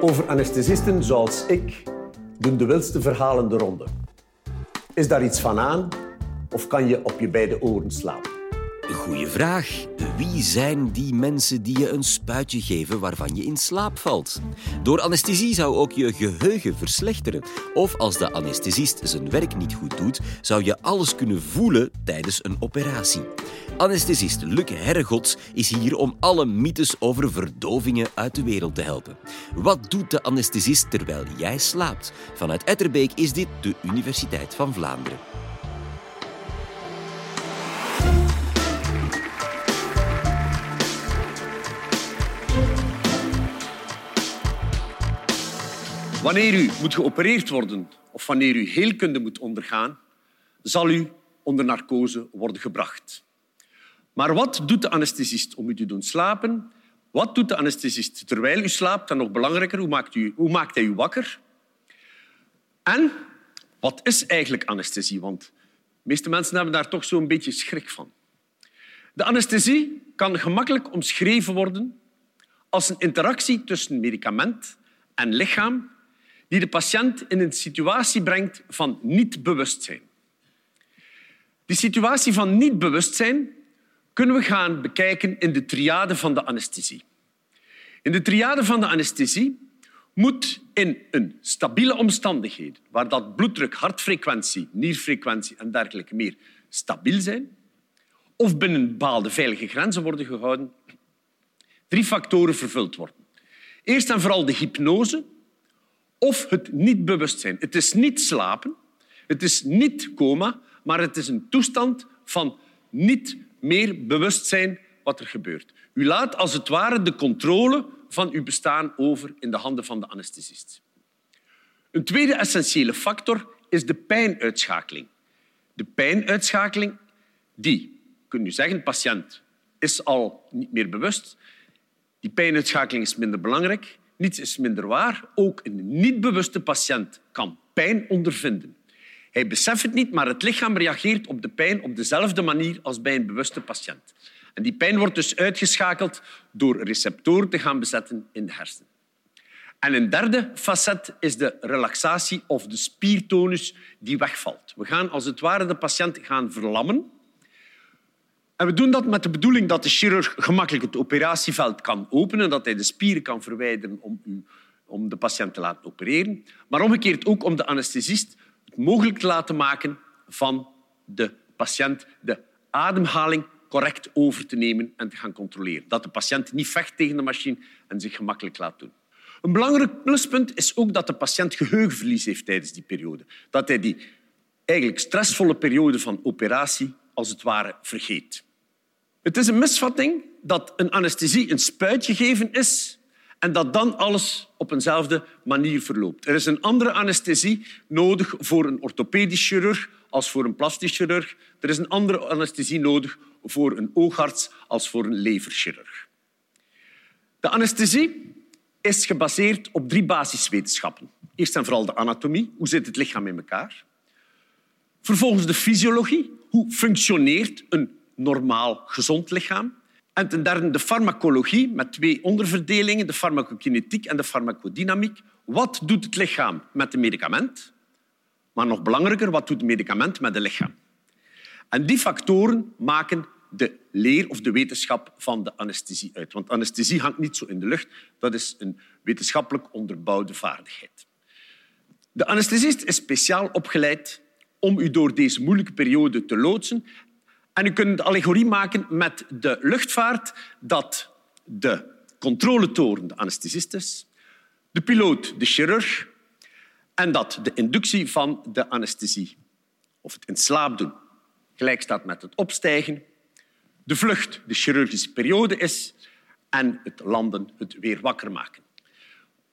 Over anesthesisten zoals ik doen de wildste verhalen de ronde. Is daar iets van aan of kan je op je beide oren slapen? Goeie vraag. Wie zijn die mensen die je een spuitje geven waarvan je in slaap valt? Door anesthesie zou ook je geheugen verslechteren. Of als de anesthesist zijn werk niet goed doet, zou je alles kunnen voelen tijdens een operatie. Anesthesist Luc Herregods is hier om alle mythes over verdovingen uit de wereld te helpen. Wat doet de anesthesist terwijl jij slaapt? Vanuit Etterbeek is dit de Universiteit van Vlaanderen. Wanneer u moet geopereerd worden of wanneer u heelkunde moet ondergaan, zal u onder narcose worden gebracht. Maar wat doet de anesthesist om u te doen slapen? Wat doet de anesthesist terwijl u slaapt? En nog belangrijker, hoe maakt, u, hoe maakt hij u wakker? En wat is eigenlijk anesthesie? Want de meeste mensen hebben daar toch zo'n beetje schrik van. De anesthesie kan gemakkelijk omschreven worden als een interactie tussen medicament en lichaam die de patiënt in een situatie brengt van niet-bewustzijn. Die situatie van niet-bewustzijn kunnen we gaan bekijken in de triade van de anesthesie. In de triade van de anesthesie moet in een stabiele omstandigheden, waar dat bloeddruk, hartfrequentie, nierfrequentie en dergelijke meer stabiel zijn, of binnen bepaalde veilige grenzen worden gehouden, drie factoren vervuld worden. Eerst en vooral de hypnose, of het niet-bewustzijn. Het is niet slapen, het is niet coma, maar het is een toestand van niet meer bewustzijn wat er gebeurt. U laat als het ware de controle van uw bestaan over in de handen van de anesthesist. Een tweede essentiële factor is de pijnuitschakeling. De pijnuitschakeling, die, kun je zeggen, de patiënt is al niet meer bewust. Die pijnuitschakeling is minder belangrijk. Niets is minder waar. Ook een niet-bewuste patiënt kan pijn ondervinden. Hij beseft het niet, maar het lichaam reageert op de pijn op dezelfde manier als bij een bewuste patiënt. En die pijn wordt dus uitgeschakeld door receptoren te gaan bezetten in de hersenen. En een derde facet is de relaxatie of de spiertonus die wegvalt. We gaan als het ware de patiënt gaan verlammen. En we doen dat met de bedoeling dat de chirurg gemakkelijk het operatieveld kan openen, dat hij de spieren kan verwijderen om, om de patiënt te laten opereren. Maar omgekeerd ook om de anesthesist het mogelijk te laten maken van de patiënt de ademhaling correct over te nemen en te gaan controleren. Dat de patiënt niet vecht tegen de machine en zich gemakkelijk laat doen. Een belangrijk pluspunt is ook dat de patiënt geheugenverlies heeft tijdens die periode. Dat hij die eigenlijk stressvolle periode van operatie als het ware vergeet. Het is een misvatting dat een anesthesie een spuitje geven is en dat dan alles op eenzelfde manier verloopt. Er is een andere anesthesie nodig voor een orthopedisch chirurg als voor een plastisch chirurg. Er is een andere anesthesie nodig voor een oogarts als voor een leverchirurg. De anesthesie is gebaseerd op drie basiswetenschappen. Eerst en vooral de anatomie. Hoe zit het lichaam in elkaar? Vervolgens de fysiologie. Hoe functioneert een normaal gezond lichaam? En ten derde de farmacologie met twee onderverdelingen, de farmacokinetiek en de farmacodynamiek. Wat doet het lichaam met het medicament? Maar nog belangrijker, wat doet het medicament met het lichaam? En die factoren maken de leer of de wetenschap van de anesthesie uit. Want anesthesie hangt niet zo in de lucht. Dat is een wetenschappelijk onderbouwde vaardigheid. De anesthesist is speciaal opgeleid om u door deze moeilijke periode te loodsen. En u kunt allegorie maken met de luchtvaart dat de controletoren de anesthesist is, de piloot de chirurg en dat de inductie van de anesthesie, of het in slaap doen, gelijk staat met het opstijgen, de vlucht de chirurgische periode is en het landen het weer wakker maken.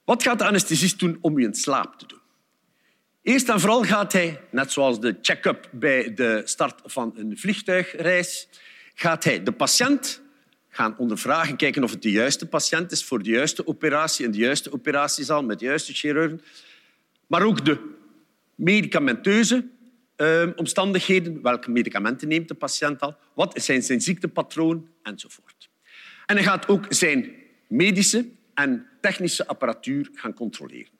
Wat gaat de anesthesist doen om u in slaap te doen? Eerst en vooral gaat hij, net zoals de check-up bij de start van een vliegtuigreis, gaat hij de patiënt gaan ondervragen, kijken of het de juiste patiënt is voor de juiste operatie in de juiste operatiezaal met de juiste chirurgen. Maar ook de medicamenteuze uh, omstandigheden. Welke medicamenten neemt de patiënt al? Wat zijn zijn ziektepatroon? Enzovoort. En hij gaat ook zijn medische en technische apparatuur gaan controleren.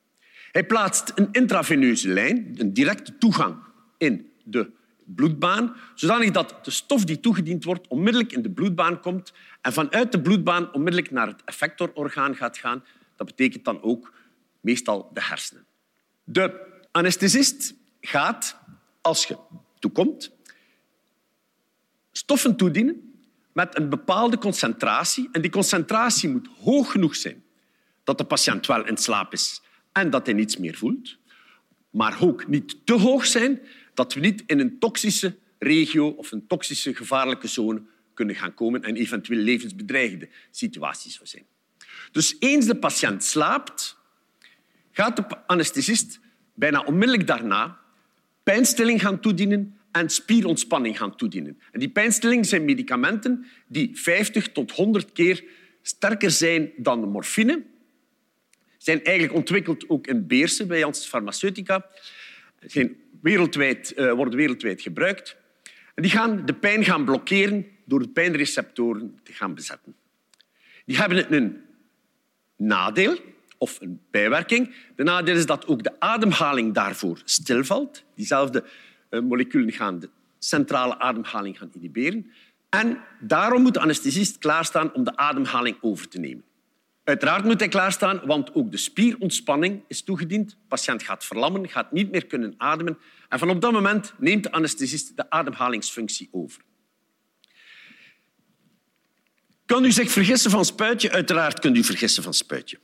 Hij plaatst een intraveneuze lijn, een directe toegang in de bloedbaan, zodanig dat de stof die toegediend wordt onmiddellijk in de bloedbaan komt en vanuit de bloedbaan onmiddellijk naar het effectororgaan gaat gaan. Dat betekent dan ook meestal de hersenen. De anesthesist gaat, als je toekomt, stoffen toedienen met een bepaalde concentratie. En die concentratie moet hoog genoeg zijn dat de patiënt wel in slaap is en dat hij niets meer voelt. Maar ook niet te hoog zijn dat we niet in een toxische regio of een toxische gevaarlijke zone kunnen gaan komen en eventueel levensbedreigende situaties zou zijn. Dus eens de patiënt slaapt, gaat de anesthesist bijna onmiddellijk daarna pijnstilling gaan toedienen en spierontspanning gaan toedienen. En die pijnstilling zijn medicamenten die 50 tot 100 keer sterker zijn dan de morfine. Zijn eigenlijk ontwikkeld ook in Beersen bij Janssen Pharmaceutica. Zijn wereldwijd, uh, worden wereldwijd gebruikt. En die gaan de pijn gaan blokkeren door de pijnreceptoren te gaan bezetten. Die hebben een nadeel of een bijwerking. De nadeel is dat ook de ademhaling daarvoor stilvalt. Diezelfde uh, moleculen gaan de centrale ademhaling gaan inhiberen. En daarom moet de anesthesist klaarstaan om de ademhaling over te nemen. Uiteraard moet hij klaarstaan, want ook de spierontspanning is toegediend. De patiënt gaat verlammen, gaat niet meer kunnen ademen. En van op dat moment neemt de anesthesist de ademhalingsfunctie over. Kan u zich vergissen van spuitje? Uiteraard kunt u vergissen van spuitje.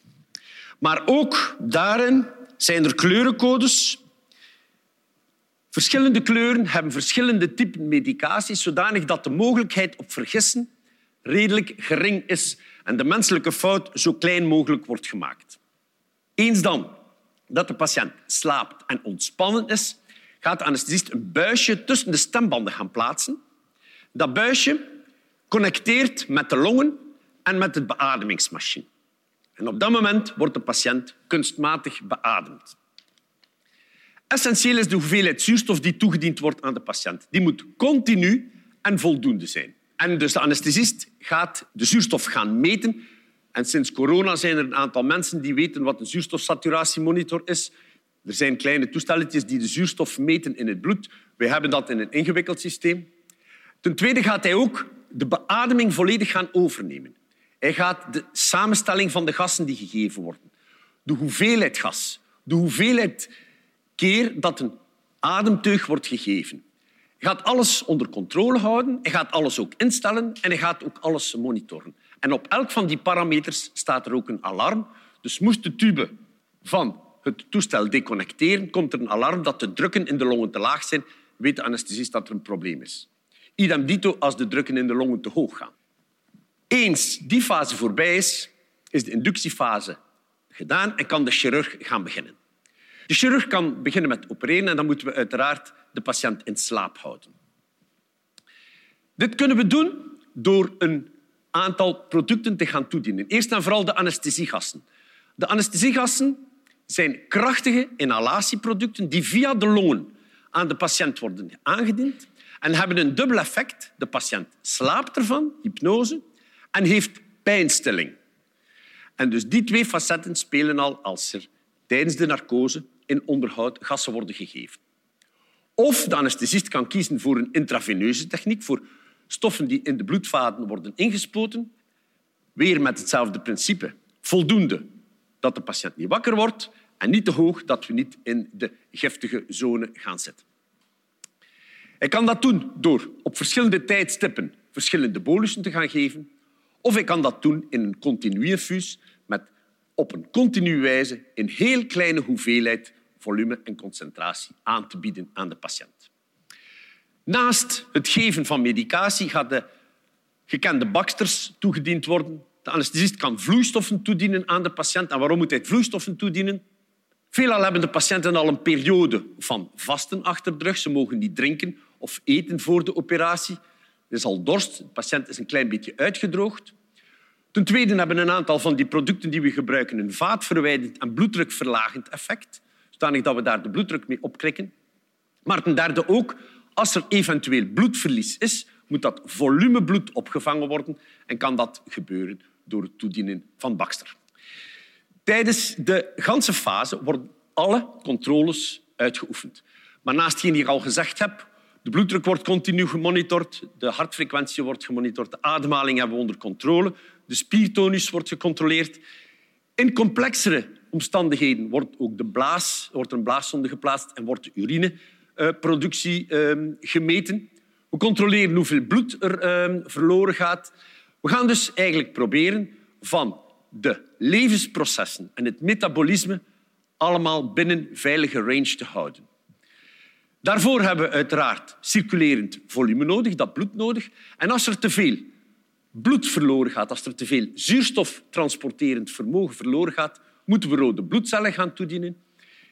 Maar ook daarin zijn er kleurencodes. Verschillende kleuren hebben verschillende typen medicaties, zodanig dat de mogelijkheid op vergissen redelijk gering is en de menselijke fout zo klein mogelijk wordt gemaakt. Eens dan dat de patiënt slaapt en ontspannen is, gaat de anesthesist een buisje tussen de stembanden gaan plaatsen. Dat buisje connecteert met de longen en met de beademingsmachine. En op dat moment wordt de patiënt kunstmatig beademd. Essentieel is de hoeveelheid zuurstof die toegediend wordt aan de patiënt. Die moet continu en voldoende zijn. En dus de anesthesist gaat de zuurstof gaan meten. En sinds corona zijn er een aantal mensen die weten wat een zuurstofsaturatiemonitor is. Er zijn kleine toestelletjes die de zuurstof meten in het bloed. Wij hebben dat in een ingewikkeld systeem. Ten tweede gaat hij ook de beademing volledig gaan overnemen. Hij gaat de samenstelling van de gassen die gegeven worden, de hoeveelheid gas, de hoeveelheid keer dat een ademteug wordt gegeven. Hij gaat alles onder controle houden, hij gaat alles ook instellen en hij gaat ook alles monitoren. En op elk van die parameters staat er ook een alarm. Dus moest de tube van het toestel deconnecteren, komt er een alarm dat de drukken in de longen te laag zijn, weet de anesthesist dat er een probleem is. Idem dito als de drukken in de longen te hoog gaan. Eens die fase voorbij is, is de inductiefase gedaan en kan de chirurg gaan beginnen. De chirurg kan beginnen met opereren en dan moeten we uiteraard de patiënt in slaap houden. Dit kunnen we doen door een aantal producten te gaan toedienen. Eerst en vooral de anesthesiegassen. De anesthesiegassen zijn krachtige inhalatieproducten die via de longen aan de patiënt worden aangediend en hebben een dubbel effect. De patiënt slaapt ervan, hypnose, en heeft pijnstilling. En dus die twee facetten spelen al als er tijdens de narcose in onderhoud gassen worden gegeven. Of de anesthesist kan kiezen voor een intraveneuze techniek, voor stoffen die in de bloedvaten worden ingespoten. Weer met hetzelfde principe. Voldoende dat de patiënt niet wakker wordt en niet te hoog dat we niet in de giftige zone gaan zitten. Hij kan dat doen door op verschillende tijdstippen verschillende bolussen te gaan geven. Of hij kan dat doen in een continu op een continue wijze in heel kleine hoeveelheid volume en concentratie aan te bieden aan de patiënt. Naast het geven van medicatie gaat de gekende baksters toegediend worden. De anesthesist kan vloeistoffen toedienen aan de patiënt. En waarom moet hij vloeistoffen toedienen? Veelal hebben de patiënten al een periode van vasten achter de rug. Ze mogen niet drinken of eten voor de operatie. Er is al dorst, de patiënt is een klein beetje uitgedroogd. Ten tweede hebben een aantal van die producten die we gebruiken een vaatverwijdend en bloeddrukverlagend effect, zodanig dat we daar de bloeddruk mee opkrikken. Maar ten derde ook, als er eventueel bloedverlies is, moet dat volumebloed opgevangen worden en kan dat gebeuren door het toedienen van Baxter. Tijdens de ganse fase worden alle controles uitgeoefend. Maar naast hetgeen die ik al gezegd heb, de bloeddruk wordt continu gemonitord, de hartfrequentie wordt gemonitord, de ademhaling hebben we onder controle, de spiertonus wordt gecontroleerd. In complexere omstandigheden wordt ook de blaas, wordt er een blaaszonde geplaatst en wordt de urineproductie ehm, gemeten. We controleren hoeveel bloed er ehm, verloren gaat. We gaan dus eigenlijk proberen van de levensprocessen en het metabolisme allemaal binnen veilige range te houden. Daarvoor hebben we uiteraard circulerend volume nodig, dat bloed nodig. En als er te veel bloed verloren gaat, als er te veel zuurstoftransporterend vermogen verloren gaat, moeten we rode bloedcellen gaan toedienen.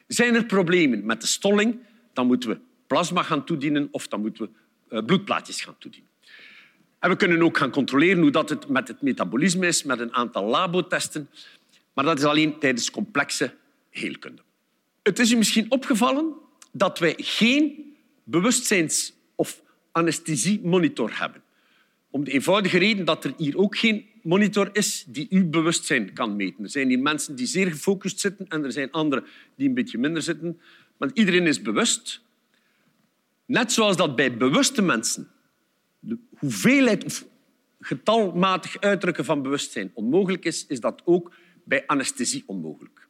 Zijn er problemen met de stolling, dan moeten we plasma gaan toedienen of dan moeten we eh, bloedplaatjes gaan toedienen. En we kunnen ook gaan controleren hoe dat het met het metabolisme is, met een aantal labotesten. Maar dat is alleen tijdens complexe heelkunde. Het is u misschien opgevallen dat wij geen bewustzijns- of anesthesiemonitor hebben. Om de eenvoudige reden dat er hier ook geen monitor is die uw bewustzijn kan meten. Er zijn hier mensen die zeer gefocust zitten en er zijn anderen die een beetje minder zitten. Maar iedereen is bewust. Net zoals dat bij bewuste mensen de hoeveelheid of getalmatig uitdrukken van bewustzijn onmogelijk is, is dat ook bij anesthesie onmogelijk.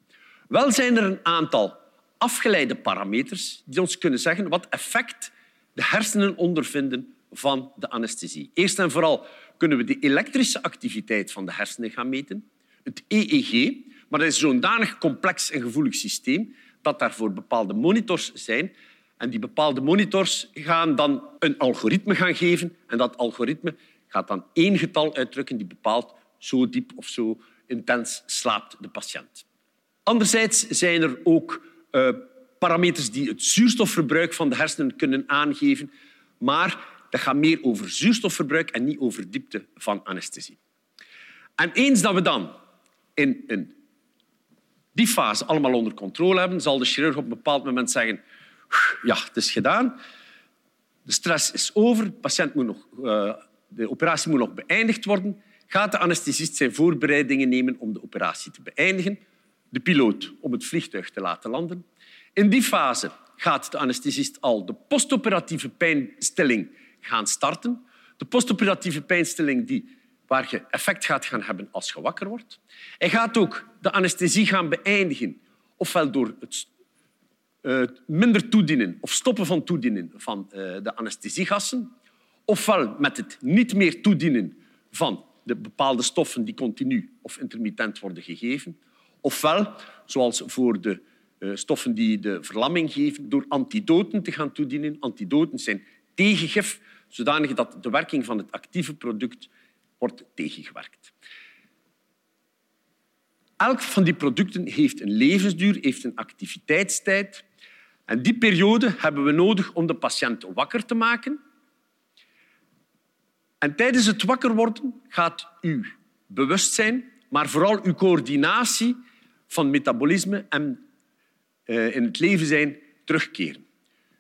Wel zijn er een aantal afgeleide parameters die ons kunnen zeggen wat effect de hersenen ondervinden van de anesthesie. Eerst en vooral kunnen we de elektrische activiteit van de hersenen gaan meten, het EEG, maar dat is zo'n danig complex en gevoelig systeem dat daarvoor bepaalde monitors zijn. En die bepaalde monitors gaan dan een algoritme gaan geven en dat algoritme gaat dan één getal uitdrukken die bepaalt zo diep of zo intens slaapt de patiënt. Anderzijds zijn er ook uh, parameters die het zuurstofverbruik van de hersenen kunnen aangeven, maar dat gaat meer over zuurstofverbruik en niet over diepte van anesthesie. En eens dat we dan in, die fase allemaal onder controle hebben, zal de chirurg op een bepaald moment zeggen ja, het is gedaan, de stress is over, de, patiënt moet nog, uh, de operatie moet nog beëindigd worden, gaat de anesthesist zijn voorbereidingen nemen om de operatie te beëindigen, de piloot om het vliegtuig te laten landen. In die fase gaat de anesthesist al de postoperatieve pijnstilling gaan starten. De postoperatieve pijnstilling die, waar je effect gaat gaan hebben als je wakker wordt. Hij gaat ook de anesthesie gaan beëindigen, ofwel door het minder toedienen of stoppen van toedienen van uh, de anesthesiegassen, ofwel met het niet meer toedienen van de bepaalde stoffen die continu of intermittent worden gegeven, ofwel, zoals voor de uh, stoffen die de verlamming geven, door antidoten te gaan toedienen. Antidoten zijn tegengif, zodanig dat de werking van het actieve product wordt tegengewerkt. Elk van die producten heeft een levensduur, heeft een activiteitstijd. En die periode hebben we nodig om de patiënt wakker te maken. En tijdens het wakker worden gaat uw bewustzijn, maar vooral uw coördinatie van metabolisme en uh, in het leven zijn terugkeren.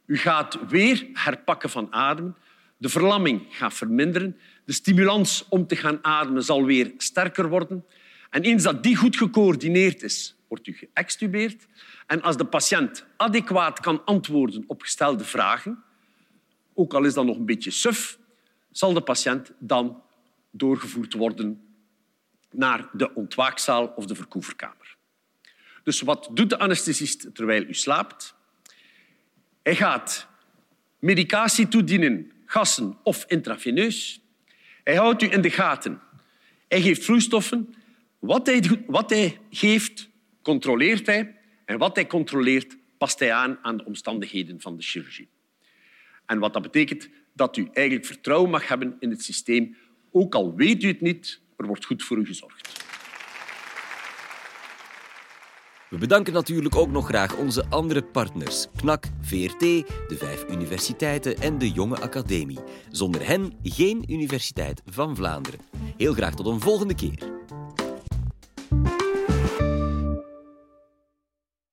U gaat weer herpakken van ademen. De verlamming gaat verminderen. De stimulans om te gaan ademen zal weer sterker worden. En eens dat die goed gecoördineerd is, wordt u geëxtubeerd. En als de patiënt adequaat kan antwoorden op gestelde vragen, ook al is dat nog een beetje suf, zal de patiënt dan doorgevoerd worden naar de ontwaakzaal of de verkoeverkamer. Dus wat doet de anesthesist terwijl u slaapt? Hij gaat medicatie toedienen, gassen of intraveneus. Hij houdt u in de gaten. Hij geeft vloeistoffen. Wat hij, wat hij geeft, controleert hij. En wat hij controleert, past hij aan aan de omstandigheden van de chirurgie. En wat dat betekent dat u eigenlijk vertrouwen mag hebben in het systeem. Ook al weet u het niet, er wordt goed voor u gezorgd. We bedanken natuurlijk ook nog graag onze andere partners: KNAK, VRT, de vijf universiteiten en de Jonge Academie. Zonder hen geen Universiteit van Vlaanderen. Heel graag tot een volgende keer.